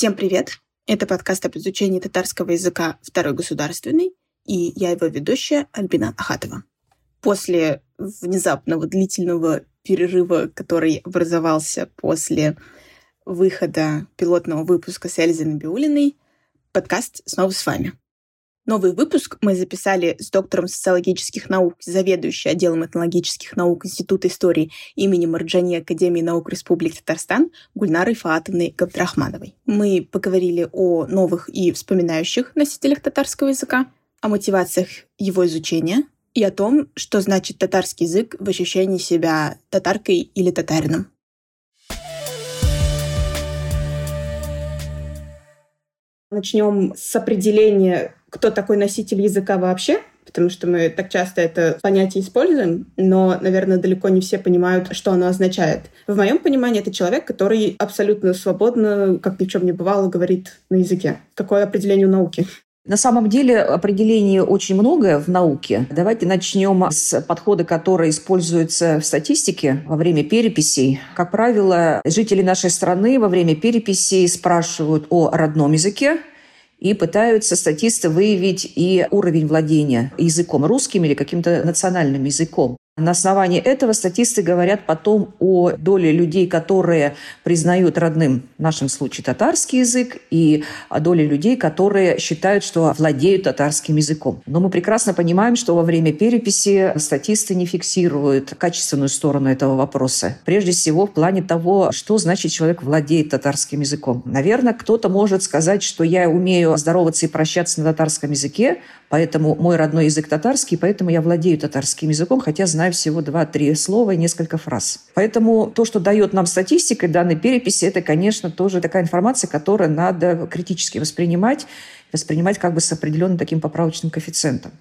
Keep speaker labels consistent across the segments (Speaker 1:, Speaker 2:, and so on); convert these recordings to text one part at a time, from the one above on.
Speaker 1: Всем привет! Это подкаст об изучении татарского языка «Второй государственный», и я его ведущая Альбина Ахатова. После внезапного длительного перерыва, который образовался после выхода пилотного выпуска с Эльзой Набиулиной, подкаст снова с вами. Новый выпуск мы записали с доктором социологических наук, заведующей отделом этнологических наук Института истории имени Марджани Академии наук Республики Татарстан Гульнарой Фаатовной Габдрахмановой. Мы поговорили о новых и вспоминающих носителях татарского языка, о мотивациях его изучения и о том, что значит татарский язык в ощущении себя татаркой или татарином. Начнем с определения, кто такой носитель языка вообще, потому что мы так часто это понятие используем, но, наверное, далеко не все понимают, что оно означает. В моем понимании это человек, который абсолютно свободно, как ни в чем не бывало, говорит на языке. Какое определение у науки?
Speaker 2: На самом деле определений очень много в науке. Давайте начнем с подхода, который используется в статистике во время переписей. Как правило, жители нашей страны во время переписей спрашивают о родном языке, и пытаются статисты выявить и уровень владения языком русским или каким-то национальным языком. На основании этого статисты говорят потом о доле людей, которые признают родным, в нашем случае, татарский язык, и о доле людей, которые считают, что владеют татарским языком. Но мы прекрасно понимаем, что во время переписи статисты не фиксируют качественную сторону этого вопроса. Прежде всего, в плане того, что значит человек владеет татарским языком. Наверное, кто-то может сказать, что я умею здороваться и прощаться на татарском языке, поэтому мой родной язык татарский, поэтому я владею татарским языком, хотя знаю знаю всего два-три слова и несколько фраз. Поэтому то, что дает нам статистика, данные переписи, это, конечно, тоже такая информация, которую надо критически воспринимать, воспринимать как бы с определенным таким поправочным коэффициентом.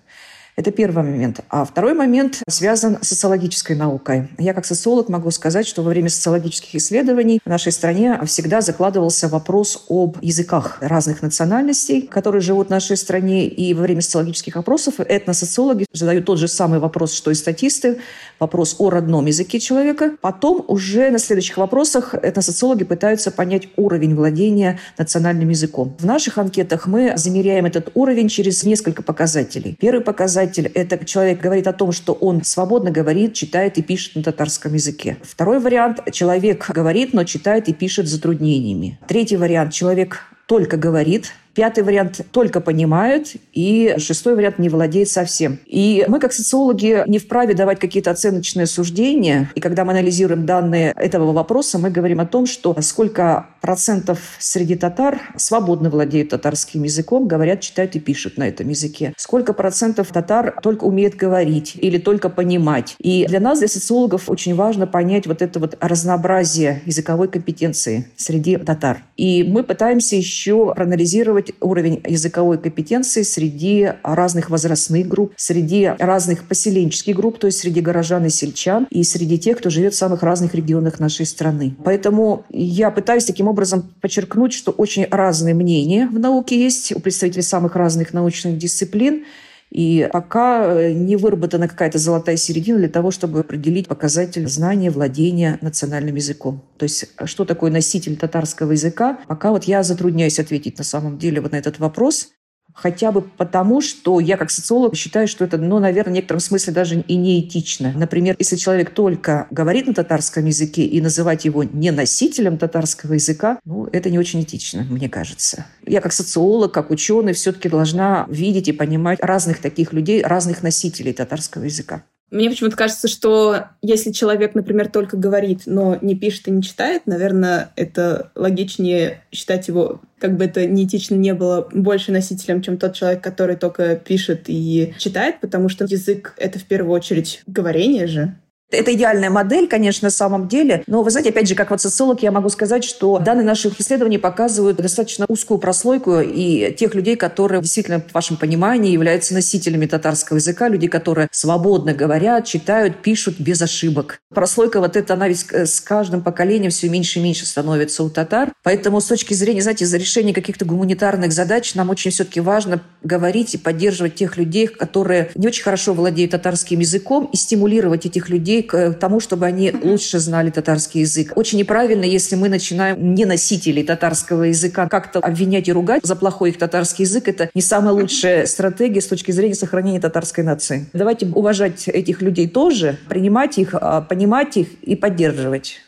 Speaker 2: Это первый момент. А второй момент связан с социологической наукой. Я как социолог могу сказать, что во время социологических исследований в нашей стране всегда закладывался вопрос об языках разных национальностей, которые живут в нашей стране. И во время социологических опросов этносоциологи задают тот же самый вопрос, что и статисты, вопрос о родном языке человека. Потом уже на следующих вопросах этносоциологи пытаются понять уровень владения национальным языком. В наших анкетах мы замеряем этот уровень через несколько показателей. Первый показатель это человек говорит о том, что он свободно говорит, читает и пишет на татарском языке. Второй вариант – человек говорит, но читает и пишет с затруднениями. Третий вариант – человек только говорит, Пятый вариант только понимают, и шестой вариант не владеет совсем. И мы, как социологи, не вправе давать какие-то оценочные суждения. И когда мы анализируем данные этого вопроса, мы говорим о том, что сколько процентов среди татар свободно владеют татарским языком, говорят, читают и пишут на этом языке. Сколько процентов татар только умеет говорить или только понимать. И для нас, для социологов, очень важно понять вот это вот разнообразие языковой компетенции среди татар. И мы пытаемся еще проанализировать уровень языковой компетенции среди разных возрастных групп, среди разных поселенческих групп, то есть среди горожан и сельчан, и среди тех, кто живет в самых разных регионах нашей страны. Поэтому я пытаюсь таким образом подчеркнуть, что очень разные мнения в науке есть у представителей самых разных научных дисциплин, и пока э, не выработана какая-то золотая середина для того, чтобы определить показатель знания, владения национальным языком. То есть что такое носитель татарского языка, пока вот я затрудняюсь ответить на самом деле вот на этот вопрос. Хотя бы потому, что я как социолог считаю, что это, ну, наверное, в некотором смысле даже и неэтично. Например, если человек только говорит на татарском языке и называть его не носителем татарского языка, ну, это не очень этично, мне кажется. Я как социолог, как ученый все-таки должна видеть и понимать разных таких людей, разных носителей татарского языка.
Speaker 1: Мне почему-то кажется, что если человек, например, только говорит, но не пишет и не читает, наверное, это логичнее считать его, как бы это неэтично не было, больше носителем, чем тот человек, который только пишет и читает, потому что язык — это в первую очередь говорение же.
Speaker 2: Это идеальная модель, конечно, на самом деле. Но, вы знаете, опять же, как вот социолог, я могу сказать, что данные наших исследований показывают достаточно узкую прослойку и тех людей, которые действительно, в вашем понимании, являются носителями татарского языка, люди, которые свободно говорят, читают, пишут без ошибок. Прослойка вот эта, она ведь с каждым поколением все меньше и меньше становится у татар. Поэтому с точки зрения, знаете, за решение каких-то гуманитарных задач нам очень все-таки важно говорить и поддерживать тех людей, которые не очень хорошо владеют татарским языком, и стимулировать этих людей людей к тому, чтобы они лучше знали татарский язык. Очень неправильно, если мы начинаем не носителей татарского языка как-то обвинять и ругать за плохой их татарский язык. Это не самая лучшая стратегия с точки зрения сохранения татарской нации. Давайте уважать этих людей тоже, принимать их, а, понимать их и поддерживать.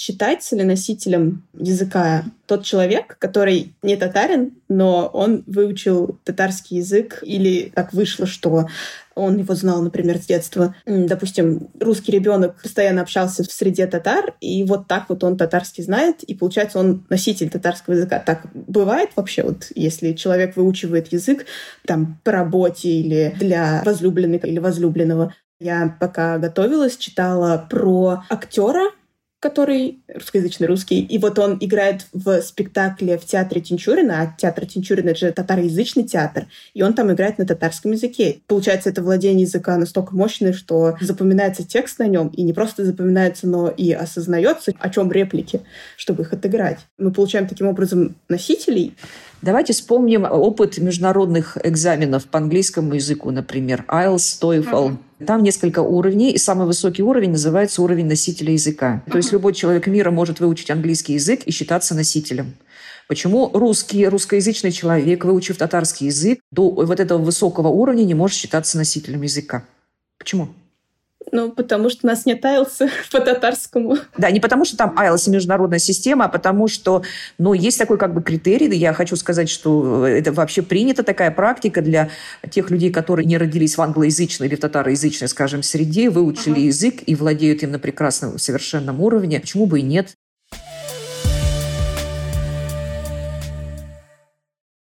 Speaker 1: Считается ли носителем языка тот человек, который не татарин, но он выучил татарский язык, или так вышло, что он его знал, например, с детства. Допустим, русский ребенок постоянно общался в среде татар, и вот так вот он татарский знает, и получается он носитель татарского языка. Так бывает вообще, вот если человек выучивает язык там по работе или для возлюбленной или возлюбленного. Я пока готовилась, читала про актера, который русскоязычный русский. И вот он играет в спектакле в театре Тинчурина, а театр Тинчурина — это же татароязычный театр, и он там играет на татарском языке. Получается, это владение языка настолько мощное, что запоминается текст на нем, и не просто запоминается, но и осознается, о чем реплики, чтобы их отыграть. Мы получаем таким образом носителей,
Speaker 2: Давайте вспомним опыт международных экзаменов по английскому языку, например, IELTS, TOEFL. Там несколько уровней, и самый высокий уровень называется уровень носителя языка. То есть любой человек мира может выучить английский язык и считаться носителем. Почему русский, русскоязычный человек, выучив татарский язык, до вот этого высокого уровня не может считаться носителем языка? Почему?
Speaker 1: Ну, потому что у нас нет IELTS по татарскому.
Speaker 2: Да, не потому что там IELTS международная система, а потому что, ну, есть такой как бы критерий. Я хочу сказать, что это вообще принята такая практика для тех людей, которые не родились в англоязычной или в татароязычной, скажем, среде, выучили uh-huh. язык и владеют им на прекрасном совершенном уровне. Почему бы и нет?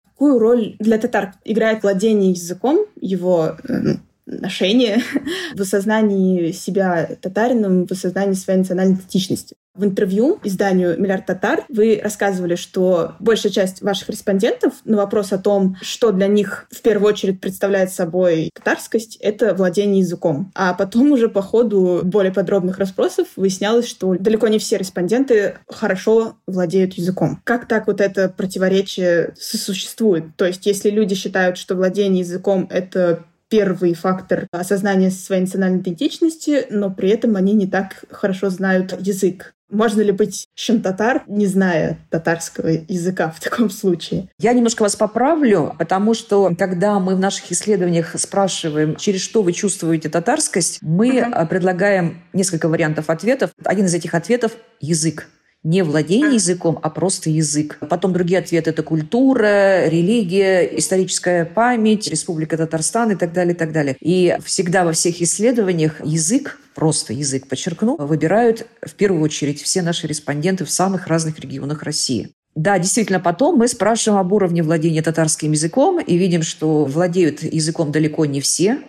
Speaker 1: Какую роль для татар играет владение языком, его э, ношение в осознании себя татарином, в осознании своей национальной идентичности. В интервью изданию «Миллиард татар» вы рассказывали, что большая часть ваших респондентов на вопрос о том, что для них в первую очередь представляет собой татарскость, это владение языком. А потом уже по ходу более подробных расспросов выяснялось, что далеко не все респонденты хорошо владеют языком. Как так вот это противоречие сосуществует? То есть если люди считают, что владение языком — это первый фактор осознания своей национальной идентичности, но при этом они не так хорошо знают язык. Можно ли быть чем татар, не зная татарского языка в таком случае?
Speaker 2: Я немножко вас поправлю, потому что когда мы в наших исследованиях спрашиваем, через что вы чувствуете татарскость, мы uh-huh. предлагаем несколько вариантов ответов. Один из этих ответов — язык не владение языком, а просто язык. Потом другие ответы – это культура, религия, историческая память, Республика Татарстан и так далее, и так далее. И всегда во всех исследованиях язык, просто язык, подчеркну, выбирают в первую очередь все наши респонденты в самых разных регионах России. Да, действительно, потом мы спрашиваем об уровне владения татарским языком и видим, что владеют языком далеко не все.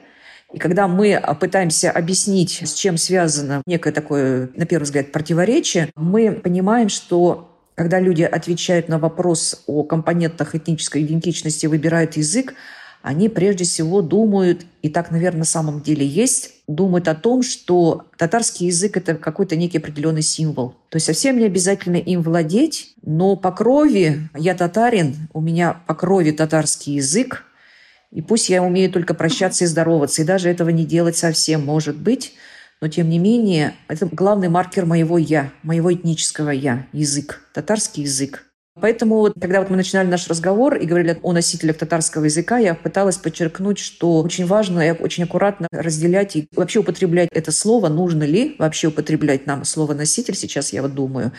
Speaker 2: И когда мы пытаемся объяснить, с чем связано некое такое, на первый взгляд, противоречие, мы понимаем, что когда люди отвечают на вопрос о компонентах этнической идентичности, выбирают язык, они прежде всего думают, и так, наверное, на самом деле есть, думают о том, что татарский язык — это какой-то некий определенный символ. То есть совсем не обязательно им владеть, но по крови, я татарин, у меня по крови татарский язык, и пусть я умею только прощаться и здороваться, и даже этого не делать совсем, может быть, но тем не менее, это главный маркер моего «я», моего этнического «я», язык, татарский язык. Поэтому, вот, когда вот мы начинали наш разговор и говорили о носителях татарского языка, я пыталась подчеркнуть, что очень важно и очень аккуратно разделять и вообще употреблять это слово. Нужно ли вообще употреблять нам слово «носитель» сейчас, я вот думаю.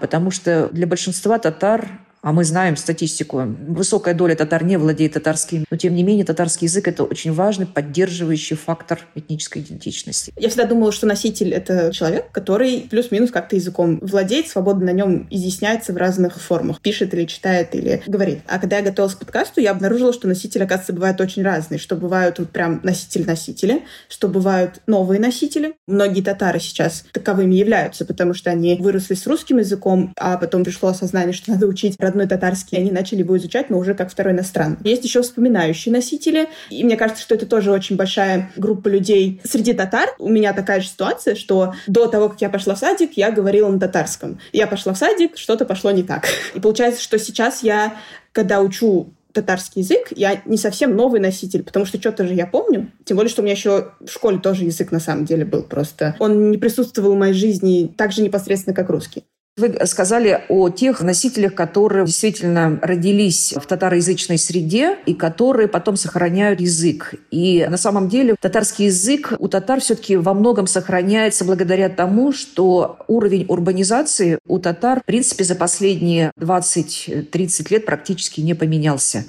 Speaker 2: Потому что для большинства татар а мы знаем статистику, высокая доля татар не владеет татарским, но тем не менее татарский язык — это очень важный поддерживающий фактор этнической идентичности.
Speaker 1: Я всегда думала, что носитель — это человек, который плюс-минус как-то языком владеет, свободно на нем изъясняется в разных формах, пишет или читает или говорит. А когда я готовилась к подкасту, я обнаружила, что носители, оказывается, бывают очень разные, что бывают вот прям носитель-носители, что бывают новые носители. Многие татары сейчас таковыми являются, потому что они выросли с русским языком, а потом пришло осознание, что надо учить родной татарский, они начали его изучать, но уже как второй иностранный. Есть еще вспоминающие носители, и мне кажется, что это тоже очень большая группа людей среди татар. У меня такая же ситуация, что до того, как я пошла в садик, я говорила на татарском. Я пошла в садик, что-то пошло не так. И получается, что сейчас я, когда учу татарский язык, я не совсем новый носитель, потому что что-то же я помню. Тем более, что у меня еще в школе тоже язык на самом деле был просто. Он не присутствовал в моей жизни так же непосредственно, как русский.
Speaker 2: Вы сказали о тех носителях, которые действительно родились в татароязычной среде и которые потом сохраняют язык. И на самом деле татарский язык у татар все-таки во многом сохраняется благодаря тому, что уровень урбанизации у татар, в принципе, за последние 20-30 лет практически не поменялся.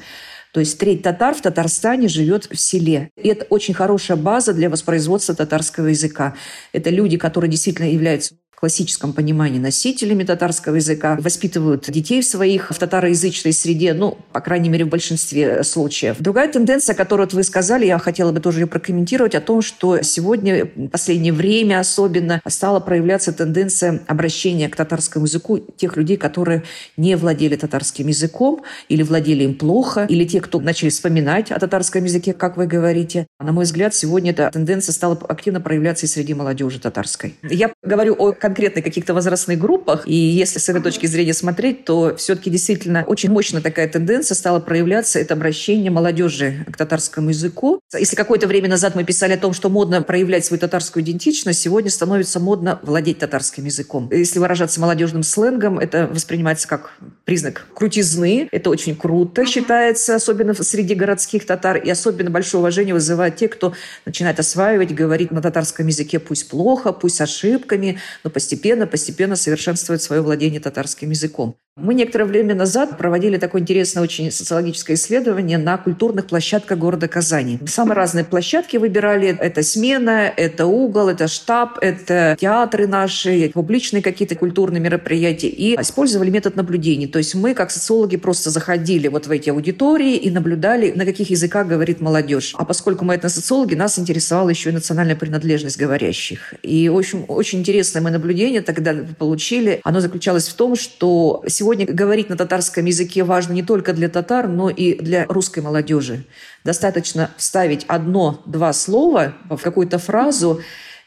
Speaker 2: То есть треть татар в Татарстане живет в селе. И это очень хорошая база для воспроизводства татарского языка. Это люди, которые действительно являются классическом понимании носителями татарского языка, воспитывают детей своих в татароязычной среде, ну, по крайней мере, в большинстве случаев. Другая тенденция, которую вот вы сказали, я хотела бы тоже ее прокомментировать, о том, что сегодня, в последнее время особенно, стала проявляться тенденция обращения к татарскому языку тех людей, которые не владели татарским языком или владели им плохо, или те, кто начали вспоминать о татарском языке, как вы говорите. На мой взгляд, сегодня эта тенденция стала активно проявляться и среди молодежи татарской. Я говорю о конкретно каких-то возрастных группах. И если с этой точки зрения смотреть, то все-таки действительно очень мощно такая тенденция стала проявляться. Это обращение молодежи к татарскому языку. Если какое-то время назад мы писали о том, что модно проявлять свою татарскую идентичность, сегодня становится модно владеть татарским языком. Если выражаться молодежным сленгом, это воспринимается как признак крутизны. Это очень круто считается, особенно среди городских татар. И особенно большое уважение вызывают те, кто начинает осваивать, говорить на татарском языке, пусть плохо, пусть с ошибками, но постепенно, постепенно совершенствует свое владение татарским языком. Мы некоторое время назад проводили такое интересное очень социологическое исследование на культурных площадках города Казани. Самые разные площадки выбирали. Это смена, это угол, это штаб, это театры наши, публичные какие-то культурные мероприятия. И использовали метод наблюдений. То есть мы, как социологи, просто заходили вот в эти аудитории и наблюдали, на каких языках говорит молодежь. А поскольку мы это социологи, нас интересовала еще и национальная принадлежность говорящих. И, в общем, очень интересное мы наблюдение тогда получили. Оно заключалось в том, что Сегодня говорить на татарском языке важно не только для татар, но и для русской молодежи. Достаточно вставить одно-два слова в какую-то фразу,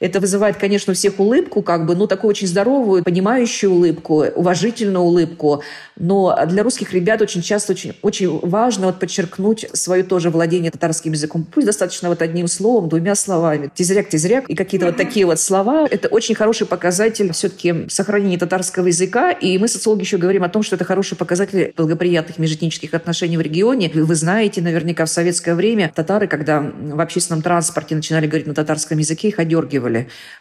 Speaker 2: это вызывает, конечно, у всех улыбку, как бы, ну, такую очень здоровую, понимающую улыбку, уважительную улыбку. Но для русских ребят очень часто очень, очень важно вот подчеркнуть свое тоже владение татарским языком. Пусть достаточно вот одним словом, двумя словами. Тизряк, тизряк и какие-то вот такие вот слова. Это очень хороший показатель все-таки сохранения татарского языка. И мы, социологи, еще говорим о том, что это хороший показатель благоприятных межэтнических отношений в регионе. Вы знаете, наверняка в советское время татары, когда в общественном транспорте начинали говорить на татарском языке, их одергивали.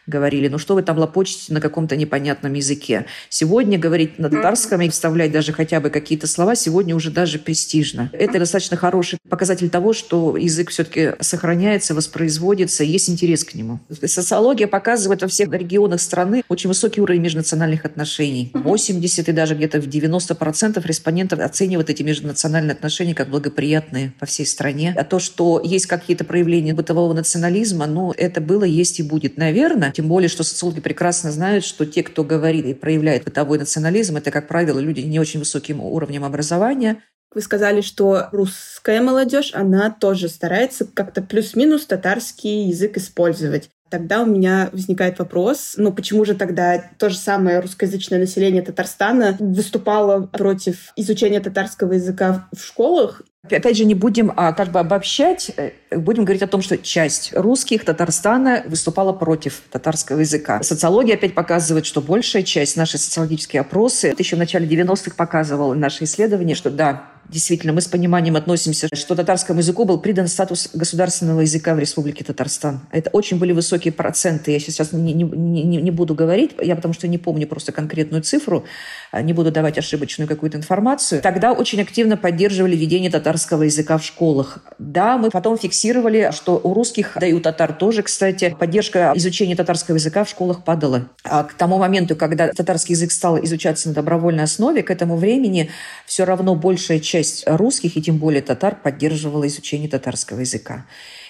Speaker 2: Говорили, ну что вы там лопочете на каком-то непонятном языке. Сегодня говорить на татарском и вставлять даже даже хотя бы какие-то слова, сегодня уже даже престижно. Это достаточно хороший показатель того, что язык все-таки сохраняется, воспроизводится, есть интерес к нему. Социология показывает во всех регионах страны очень высокий уровень межнациональных отношений. 80 и даже где-то в 90% респондентов оценивают эти межнациональные отношения как благоприятные по всей стране. А то, что есть какие-то проявления бытового национализма, ну, это было, есть и будет, наверное. Тем более, что социологи прекрасно знают, что те, кто говорит и проявляет бытовой национализм, это, как правило, люди не очень высоким уровнем образования.
Speaker 1: Вы сказали, что русская молодежь, она тоже старается как-то плюс-минус татарский язык использовать. Тогда у меня возникает вопрос, ну почему же тогда то же самое русскоязычное население Татарстана выступало против изучения татарского языка в школах
Speaker 2: Опять же, не будем а, как бы обобщать, э, будем говорить о том, что часть русских Татарстана выступала против татарского языка. Социология опять показывает, что большая часть, наши социологические опросы, еще в начале 90-х показывало наше исследование, что да, действительно, мы с пониманием относимся, что татарскому языку был придан статус государственного языка в Республике Татарстан. Это очень были высокие проценты. Я сейчас не, не, не, не буду говорить, я потому что не помню просто конкретную цифру, а, не буду давать ошибочную какую-то информацию. Тогда очень активно поддерживали введение татарского языка в школах. Да, мы потом фиксировали, что у русских, да и у татар тоже, кстати, поддержка изучения татарского языка в школах падала. А к тому моменту, когда татарский язык стал изучаться на добровольной основе, к этому времени все равно большая часть часть русских, и тем более татар, поддерживала изучение татарского языка.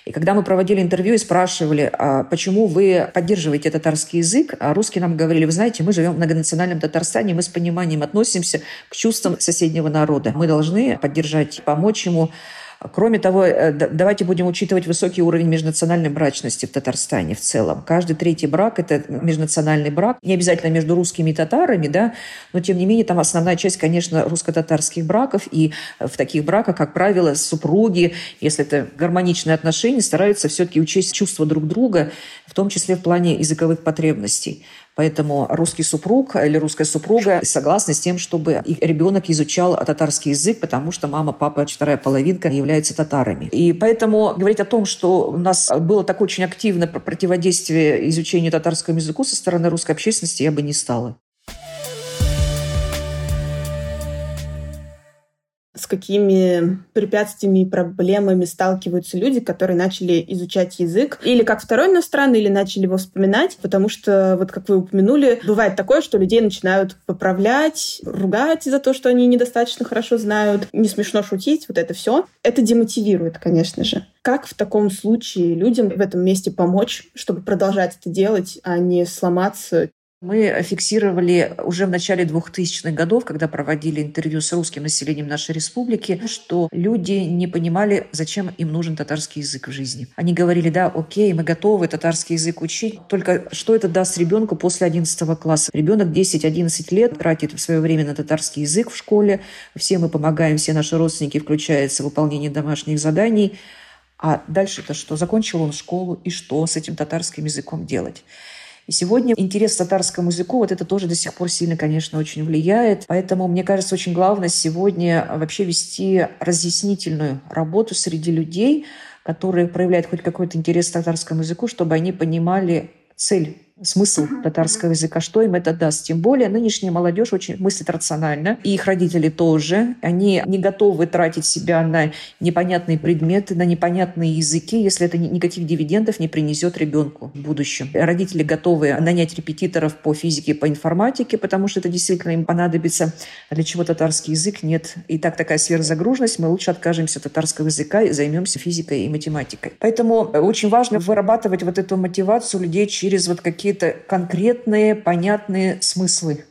Speaker 2: И когда мы проводили интервью и спрашивали, а почему вы поддерживаете татарский язык, а русские нам говорили, вы знаете, мы живем в многонациональном Татарстане, мы с пониманием относимся к чувствам соседнего народа. Мы должны поддержать, помочь ему Кроме того, э, давайте будем учитывать высокий уровень межнациональной брачности в Татарстане в целом. Каждый третий брак – это межнациональный брак. Не обязательно между русскими и татарами, да, но тем не менее там основная часть, конечно, русско-татарских браков. И в таких браках, как правило, супруги, если это гармоничные отношения, стараются все-таки учесть чувства друг друга, в том числе в плане языковых потребностей. Поэтому русский супруг или русская супруга согласны с тем, чтобы ребенок изучал татарский язык, потому что мама, папа, вторая половинка являются татарами. И поэтому говорить о том, что у нас было такое очень активное противодействие изучению татарскому языку со стороны русской общественности, я бы не стала.
Speaker 1: С какими препятствиями и проблемами сталкиваются люди, которые начали изучать язык или как второй иностранный, или начали его вспоминать, потому что, вот как вы упомянули, бывает такое, что людей начинают поправлять, ругать за то, что они недостаточно хорошо знают, не смешно шутить, вот это все. Это демотивирует, конечно же. Как в таком случае людям в этом месте помочь, чтобы продолжать это делать, а не сломаться
Speaker 2: мы фиксировали уже в начале 2000-х годов, когда проводили интервью с русским населением нашей республики, что люди не понимали, зачем им нужен татарский язык в жизни. Они говорили, да, окей, мы готовы татарский язык учить, только что это даст ребенку после 11 класса? Ребенок 10-11 лет тратит свое время на татарский язык в школе, все мы помогаем, все наши родственники включаются в выполнение домашних заданий, а дальше-то что? Закончил он школу, и что с этим татарским языком делать? И сегодня интерес к татарскому языку, вот это тоже до сих пор сильно, конечно, очень влияет. Поэтому, мне кажется, очень главное сегодня вообще вести разъяснительную работу среди людей, которые проявляют хоть какой-то интерес к татарскому языку, чтобы они понимали цель смысл татарского языка, что им это даст. Тем более нынешняя молодежь очень мыслит рационально, и их родители тоже. Они не готовы тратить себя на непонятные предметы, на непонятные языки, если это никаких дивидендов не принесет ребенку в будущем. Родители готовы нанять репетиторов по физике, по информатике, потому что это действительно им понадобится. А для чего татарский язык нет. И так такая сверхзагруженность, мы лучше откажемся от татарского языка и займемся физикой и математикой. Поэтому очень важно вырабатывать вот эту мотивацию людей через вот какие какие-то конкретные, понятные смыслы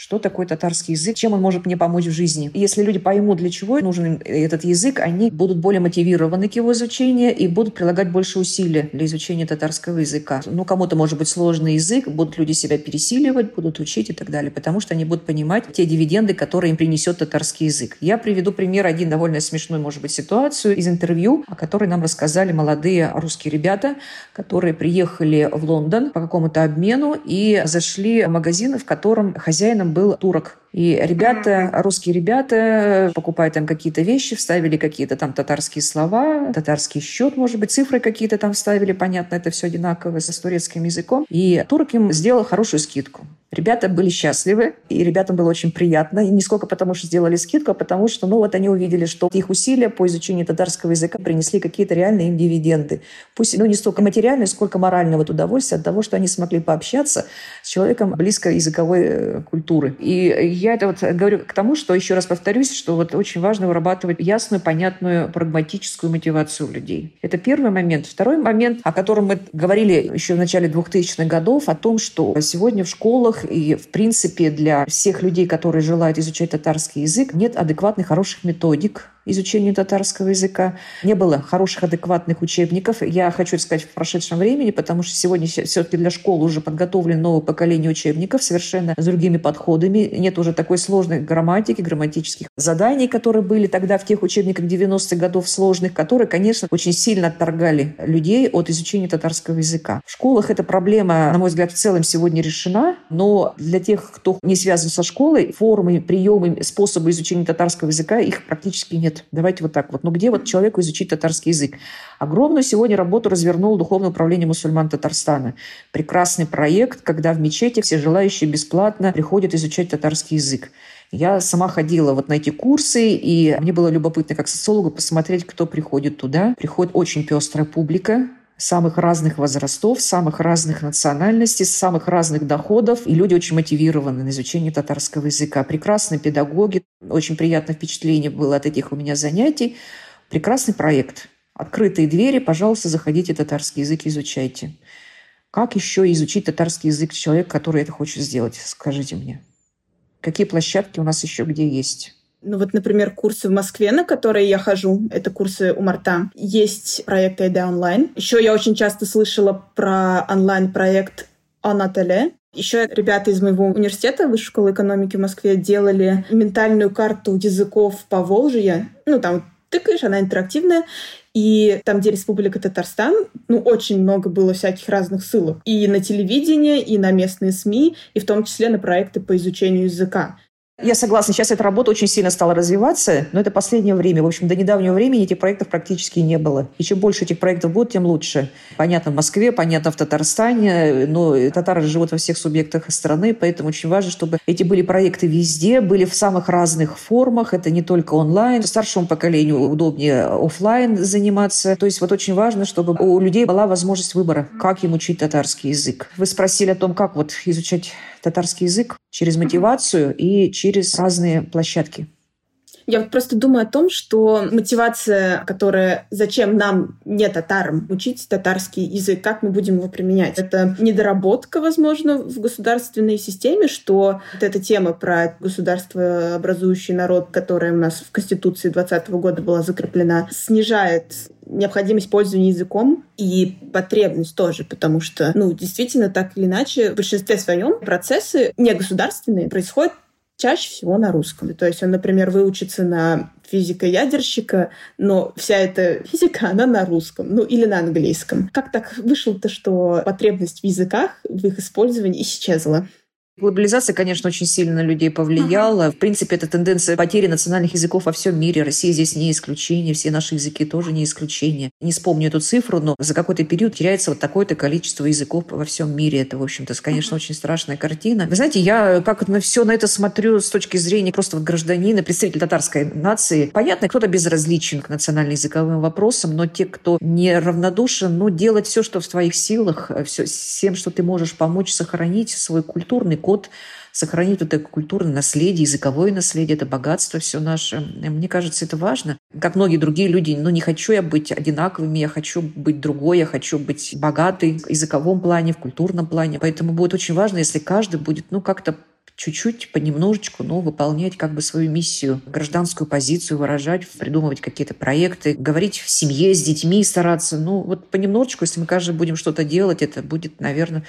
Speaker 2: что такое татарский язык, чем он может мне помочь в жизни. Если люди поймут, для чего нужен этот язык, они будут более мотивированы к его изучению и будут прилагать больше усилий для изучения татарского языка. Ну, кому-то может быть сложный язык, будут люди себя пересиливать, будут учить и так далее, потому что они будут понимать те дивиденды, которые им принесет татарский язык. Я приведу пример, один довольно смешной, может быть, ситуацию из интервью, о которой нам рассказали молодые русские ребята, которые приехали в Лондон по какому-то обмену и зашли в магазин, в котором хозяином был турок. И ребята, русские ребята, покупая там какие-то вещи, вставили какие-то там татарские слова, татарский счет, может быть, цифры какие-то там вставили, понятно, это все одинаково с турецким языком. И турок им сделал хорошую скидку. Ребята были счастливы, и ребятам было очень приятно. И не сколько потому, что сделали скидку, а потому что, ну, вот они увидели, что их усилия по изучению татарского языка принесли какие-то реальные им дивиденды. Пусть, ну, не столько материальные, сколько морального удовольствия от того, что они смогли пообщаться с человеком близкой языковой э, культуры. И я это вот говорю к тому, что, еще раз повторюсь, что вот очень важно вырабатывать ясную, понятную, прагматическую мотивацию людей. Это первый момент. Второй момент, о котором мы говорили еще в начале 2000-х годов, о том, что сегодня в школах и, в принципе, для всех людей, которые желают изучать татарский язык, нет адекватных, хороших методик, изучению татарского языка. Не было хороших, адекватных учебников. Я хочу сказать в прошедшем времени, потому что сегодня все-таки для школ уже подготовлено новое поколение учебников совершенно с другими подходами. Нет уже такой сложной грамматики, грамматических заданий, которые были тогда в тех учебниках 90-х годов сложных, которые, конечно, очень сильно отторгали людей от изучения татарского языка. В школах эта проблема, на мой взгляд, в целом сегодня решена, но для тех, кто не связан со школой, формы, приемы, способы изучения татарского языка, их практически нет. Давайте вот так вот. Ну где вот человеку изучить татарский язык? Огромную сегодня работу развернул Духовное управление мусульман Татарстана. Прекрасный проект, когда в мечети все желающие бесплатно приходят изучать татарский язык. Я сама ходила вот на эти курсы, и мне было любопытно как социологу посмотреть, кто приходит туда. Приходит очень пестрая публика, самых разных возрастов, самых разных национальностей, самых разных доходов. И люди очень мотивированы на изучение татарского языка. Прекрасные педагоги. Очень приятное впечатление было от этих у меня занятий. Прекрасный проект. Открытые двери, пожалуйста, заходите, татарский язык изучайте. Как еще изучить татарский язык человек, который это хочет сделать? Скажите мне. Какие площадки у нас еще где есть?
Speaker 1: Ну вот, например, курсы в Москве, на которые я хожу, это курсы у Марта. Есть проект Айда онлайн. Еще я очень часто слышала про онлайн-проект Анателе. Еще ребята из моего университета, Высшей школы экономики в Москве, делали ментальную карту языков по Волжье. Ну, там тыкаешь, она интерактивная. И там, где Республика Татарстан, ну, очень много было всяких разных ссылок. И на телевидение, и на местные СМИ, и в том числе на проекты по изучению языка.
Speaker 2: Я согласна, сейчас эта работа очень сильно стала развиваться, но это последнее время. В общем, до недавнего времени этих проектов практически не было. И чем больше этих проектов будет, тем лучше. Понятно в Москве, понятно в Татарстане, но татары живут во всех субъектах страны, поэтому очень важно, чтобы эти были проекты везде, были в самых разных формах. Это не только онлайн. Старшему поколению удобнее офлайн заниматься. То есть вот очень важно, чтобы у людей была возможность выбора, как им учить татарский язык. Вы спросили о том, как вот изучать татарский язык через мотивацию и через разные площадки.
Speaker 1: Я вот просто думаю о том, что мотивация, которая зачем нам, не татарам, учить татарский язык, как мы будем его применять. Это недоработка, возможно, в государственной системе, что вот эта тема про государство, образующий народ, которая у нас в Конституции 2020 года была закреплена, снижает необходимость пользования языком и потребность тоже, потому что, ну, действительно, так или иначе, в большинстве своем процессы негосударственные происходят чаще всего на русском. То есть он, например, выучится на физика-ядерщика, но вся эта физика, она на русском, ну или на английском. Как так вышло-то, что потребность в языках, в их использовании исчезла?
Speaker 2: Глобализация, конечно, очень сильно на людей повлияла. Ага. В принципе, это тенденция потери национальных языков во всем мире. Россия здесь не исключение, все наши языки тоже не исключение. Не вспомню эту цифру, но за какой-то период теряется вот такое-то количество языков во всем мире. Это, в общем-то, конечно, ага. очень страшная картина. Вы знаете, я как на все на это смотрю с точки зрения просто вот гражданина, представителя татарской нации. Понятно, кто-то безразличен к национально-языковым вопросам, но те, кто не равнодушен, ну, делать все, что в твоих силах, все, всем, что ты можешь помочь сохранить свой культурный код, сохранить вот это культурное наследие, языковое наследие, это богатство все наше. Мне кажется, это важно. Как многие другие люди, ну не хочу я быть одинаковыми, я хочу быть другой, я хочу быть богатой в языковом плане, в культурном плане. Поэтому будет очень важно, если каждый будет, ну, как-то чуть-чуть, понемножечку, но выполнять как бы свою миссию, гражданскую позицию выражать, придумывать какие-то проекты, говорить в семье с детьми, стараться. Ну, вот понемножечку, если мы каждый будем что-то делать, это будет, наверное,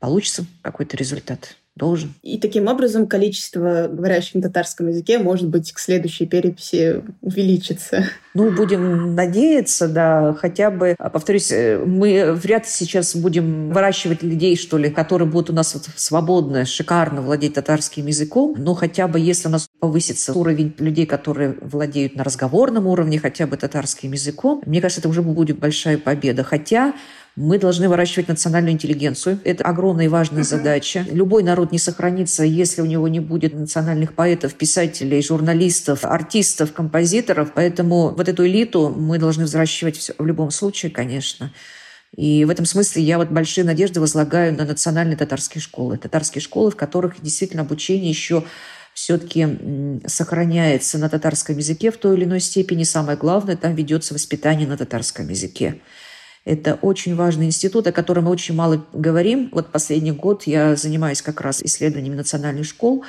Speaker 2: получится какой-то результат должен.
Speaker 1: И таким образом количество говорящих на татарском языке, может быть, к следующей переписи увеличится.
Speaker 2: Ну, будем надеяться, да, хотя бы, а, повторюсь, э, мы вряд ли сейчас будем выращивать людей, что ли, которые будут у нас вот свободно, шикарно владеть татарским языком, но хотя бы если у нас повысится уровень людей, которые владеют на разговорном уровне хотя бы татарским языком, мне кажется, это уже будет большая победа. Хотя мы должны выращивать национальную интеллигенцию. Это огромная и важная задача. Любой народ не сохранится, если у него не будет национальных поэтов, писателей, журналистов, артистов, композиторов. Поэтому вот эту элиту мы должны взращивать в любом случае, конечно. И в этом смысле я вот большие надежды возлагаю на национальные татарские школы. Татарские школы, в которых действительно обучение еще все-таки сохраняется на татарском языке в той или иной степени. Самое главное, там ведется воспитание на татарском языке. Это очень важный институт, о котором мы очень мало говорим. Вот последний год я занимаюсь как раз исследованиями национальных школ.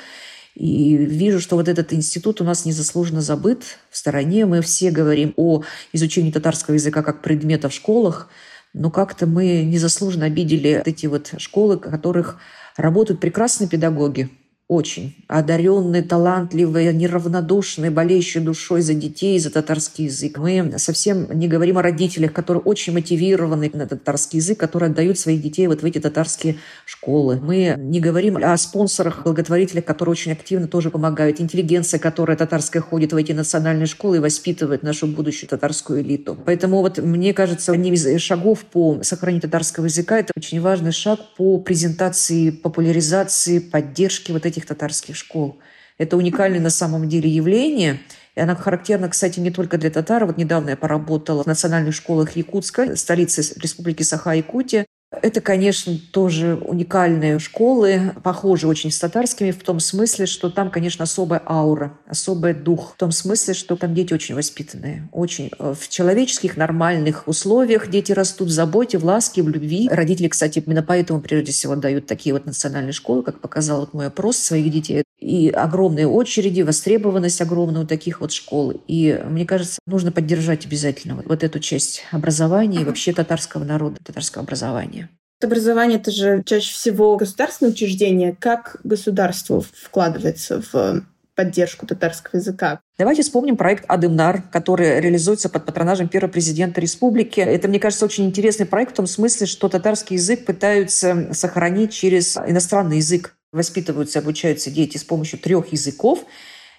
Speaker 2: И вижу, что вот этот институт у нас незаслуженно забыт в стороне. Мы все говорим о изучении татарского языка как предмета в школах, но как-то мы незаслуженно обидели эти вот школы, в которых работают прекрасные педагоги, очень одаренные, талантливые, неравнодушные, болеющие душой за детей, за татарский язык. Мы совсем не говорим о родителях, которые очень мотивированы на татарский язык, которые отдают своих детей вот в эти татарские школы. Мы не говорим о спонсорах, благотворителях, которые очень активно тоже помогают. Интеллигенция, которая татарская ходит в эти национальные школы и воспитывает нашу будущую татарскую элиту. Поэтому вот мне кажется, одним из шагов по сохранению татарского языка это очень важный шаг по презентации, популяризации, поддержке вот этих этих татарских школ. Это уникальное на самом деле явление. И она характерна, кстати, не только для татар. Вот недавно я поработала в национальных школах Якутска, столицы Республики Саха-Якутия. Это, конечно, тоже уникальные школы, похожи очень с татарскими в том смысле, что там, конечно, особая аура, особый дух. В том смысле, что там дети очень воспитанные, очень э, в человеческих нормальных условиях дети растут в заботе, в ласке, в любви. Родители, кстати, именно поэтому прежде всего дают такие вот национальные школы, как показал вот мой опрос своих детей. И огромные очереди, востребованность огромная у таких вот школ. И мне кажется, нужно поддержать обязательно вот, вот эту часть образования и вообще татарского народа, татарского образования.
Speaker 1: Образование — это же чаще всего государственное учреждение. Как государство вкладывается в поддержку татарского языка.
Speaker 2: Давайте вспомним проект «Адымнар», который реализуется под патронажем первого президента республики. Это, мне кажется, очень интересный проект в том смысле, что татарский язык пытаются сохранить через иностранный язык. Воспитываются, обучаются дети с помощью трех языков.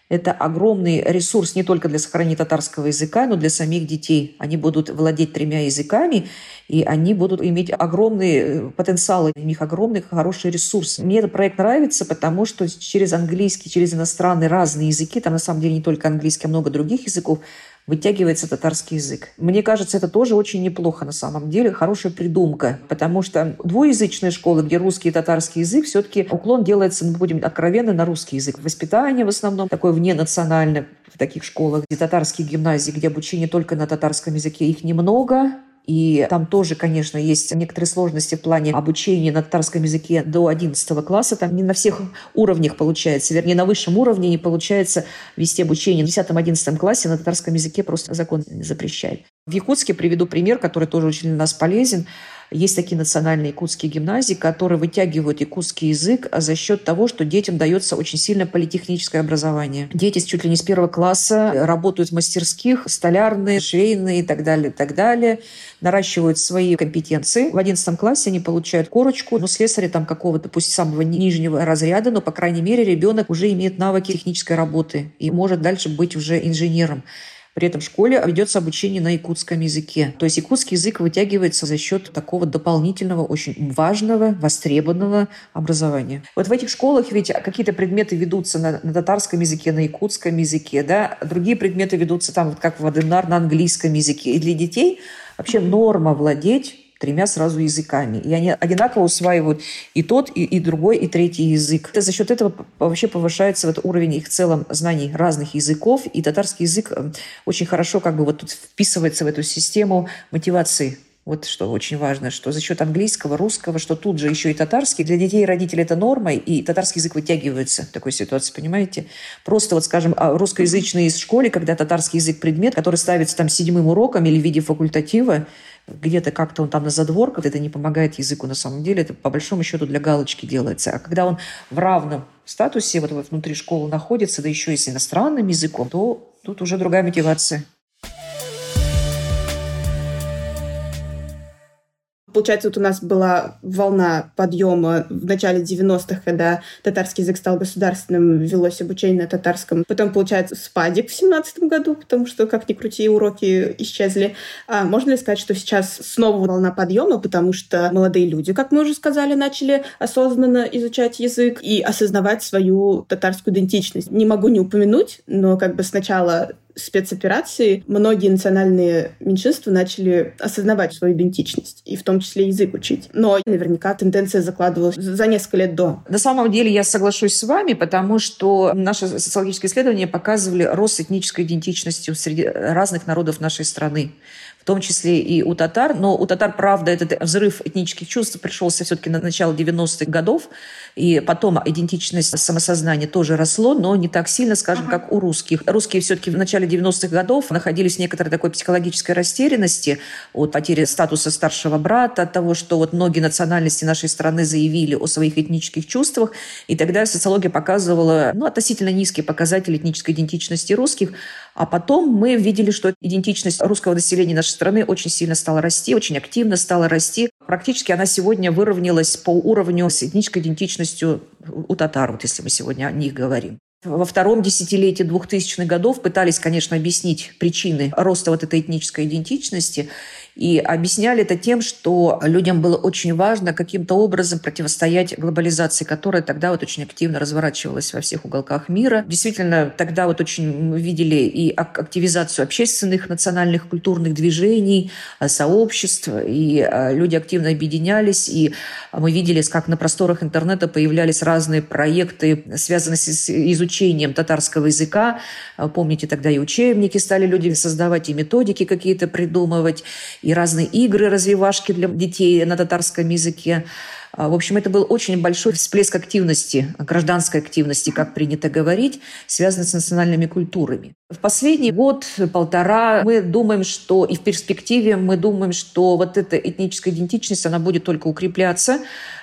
Speaker 2: Это огромный ресурс не только для сохранения татарского языка, но для самих детей. Они будут владеть тремя языками, и они будут иметь огромный э, потенциал, у них огромный хороший ресурс. Мне этот проект нравится, потому что через английский, через иностранные разные языки, там на самом деле не только английский, а много других языков, вытягивается татарский язык. Мне кажется, это тоже очень неплохо на самом деле, хорошая придумка, потому что двуязычные школы, где русский и татарский язык, все-таки уклон делается, мы будем откровенны, на русский язык. Воспитание в основном такое вненациональное в таких школах, где татарские гимназии, где обучение только на татарском языке, их немного, и там тоже, конечно, есть некоторые сложности в плане обучения на татарском языке до 11 класса. Там не на всех уровнях получается, вернее, на высшем уровне не получается вести обучение. В 10-11 классе на татарском языке просто закон запрещает. В Якутске приведу пример, который тоже очень для нас полезен. Есть такие национальные якутские гимназии, которые вытягивают якутский язык за счет того, что детям дается очень сильно политехническое образование. Дети чуть ли не с первого класса работают в мастерских, столярные, швейные и так далее, и так далее, наращивают свои компетенции. В одиннадцатом классе они получают корочку, ну, слесаря там какого-то, пусть самого нижнего разряда, но, по крайней мере, ребенок уже имеет навыки технической работы и может дальше быть уже инженером. При этом в школе ведется обучение на якутском языке. То есть якутский язык вытягивается за счет такого дополнительного, очень важного, востребованного образования. Вот в этих школах ведь какие-то предметы ведутся на, на татарском языке, на якутском языке, да, другие предметы ведутся там, вот как в Аденар, на английском языке. И для детей вообще норма владеть тремя сразу языками. И они одинаково усваивают и тот, и, и другой, и третий язык. Это за счет этого вообще повышается вот уровень их в целом знаний разных языков. И татарский язык э, очень хорошо как бы вот тут вписывается в эту систему мотивации вот что очень важно, что за счет английского, русского, что тут же еще и татарский. Для детей и родителей это норма, и татарский язык вытягивается в такой ситуации, понимаете? Просто вот, скажем, а, русскоязычные из школы, когда татарский язык предмет, который ставится там седьмым уроком или в виде факультатива, где-то как-то он там на задворках, это не помогает языку на самом деле, это по большому счету для галочки делается. А когда он в равном статусе вот внутри школы находится, да еще и с иностранным языком, то тут уже другая мотивация.
Speaker 1: Получается, вот у нас была волна подъема в начале 90-х, когда татарский язык стал государственным, велось обучение на татарском. Потом, получается, спадик в 17 году, потому что, как ни крути, уроки исчезли. А можно ли сказать, что сейчас снова волна подъема, потому что молодые люди, как мы уже сказали, начали осознанно изучать язык и осознавать свою татарскую идентичность? Не могу не упомянуть, но как бы сначала спецоперации многие национальные меньшинства начали осознавать свою идентичность, и в том числе язык учить. Но наверняка тенденция закладывалась за несколько лет до.
Speaker 2: На самом деле я соглашусь с вами, потому что наши социологические исследования показывали рост этнической идентичности среди разных народов нашей страны том числе и у татар. Но у татар, правда, этот взрыв этнических чувств пришелся все-таки на начало 90-х годов. И потом идентичность самосознания тоже росло, но не так сильно, скажем, как у русских. Русские все-таки в начале 90-х годов находились в некоторой такой психологической растерянности от потери статуса старшего брата, от того, что вот многие национальности нашей страны заявили о своих этнических чувствах. И тогда социология показывала ну, относительно низкие показатели этнической идентичности русских. А потом мы видели, что идентичность русского населения нашей страны очень сильно стала расти, очень активно стала расти. Практически она сегодня выровнялась по уровню с этнической идентичностью у татар, вот если мы сегодня о них говорим. Во втором десятилетии 2000-х годов пытались, конечно, объяснить причины роста вот этой этнической идентичности. И объясняли это тем, что людям было очень важно каким-то образом противостоять глобализации, которая тогда вот очень активно разворачивалась во всех уголках мира. Действительно, тогда вот очень видели и активизацию общественных национальных культурных движений, э, сообществ, и э, люди активно объединялись, и мы видели, как на просторах интернета появлялись разные проекты, связанные с изучением татарского языка. Э, помните, тогда и учебники стали люди создавать, и методики какие-то придумывать, и разные игры, развивашки для детей на татарском языке. А, в общем, это был очень большой всплеск активности, гражданской активности, как принято говорить, связанной с национальными культурами. В последний год-полтора мы думаем, что и в перспективе мы думаем, что вот эта этническая идентичность, она будет только укрепляться,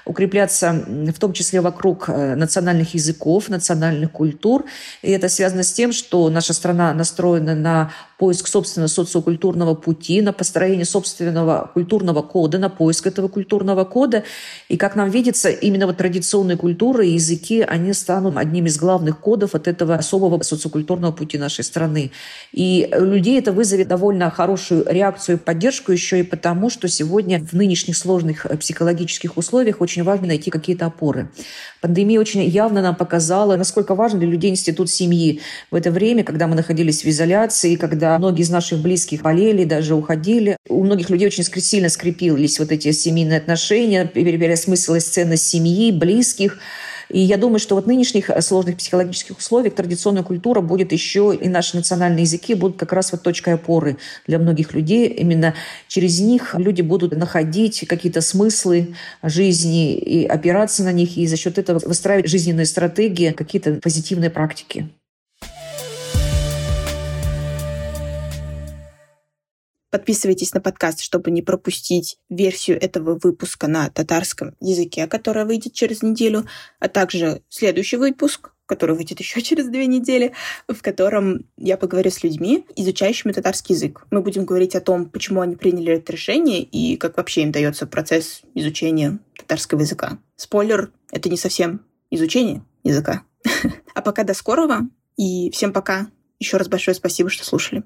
Speaker 2: укрепляться в том числе вокруг э, национальных языков, национальных культур. И это связано с тем, что наша страна настроена на поиск собственного социокультурного пути, на построение собственного культурного кода, на поиск этого культурного кода. И, как нам видится, именно вот традиционные культуры и языки, они станут одним из главных кодов от этого особого социокультурного пути нашей страны. И людей это вызовет довольно хорошую реакцию и поддержку еще и потому, что сегодня в нынешних сложных психологических условиях очень важно найти какие-то опоры. Пандемия очень явно нам показала, насколько важен для людей институт семьи в это время, когда мы находились в изоляции, когда многие из наших близких болели, даже уходили. У многих людей очень сильно скрепились вот эти семейные отношения, переосмыслилась ценность семьи, близких. И я думаю, что вот в нынешних э, сложных психологических условиях традиционная культура будет еще, и наши национальные языки будут как раз вот точкой опоры для многих людей. Именно через них люди будут находить какие-то смыслы жизни и опираться на них, и за счет этого выстраивать жизненные стратегии, какие-то позитивные практики.
Speaker 1: Подписывайтесь на подкаст, чтобы не пропустить версию этого выпуска на татарском языке, которая выйдет через неделю, а также следующий выпуск, который выйдет еще через две недели, в котором я поговорю с людьми, изучающими татарский язык. Мы будем говорить о том, почему они приняли это решение и как вообще им дается процесс изучения татарского языка. Спойлер, это не совсем изучение языка. А пока до скорого, и всем пока. Еще раз большое спасибо, что слушали.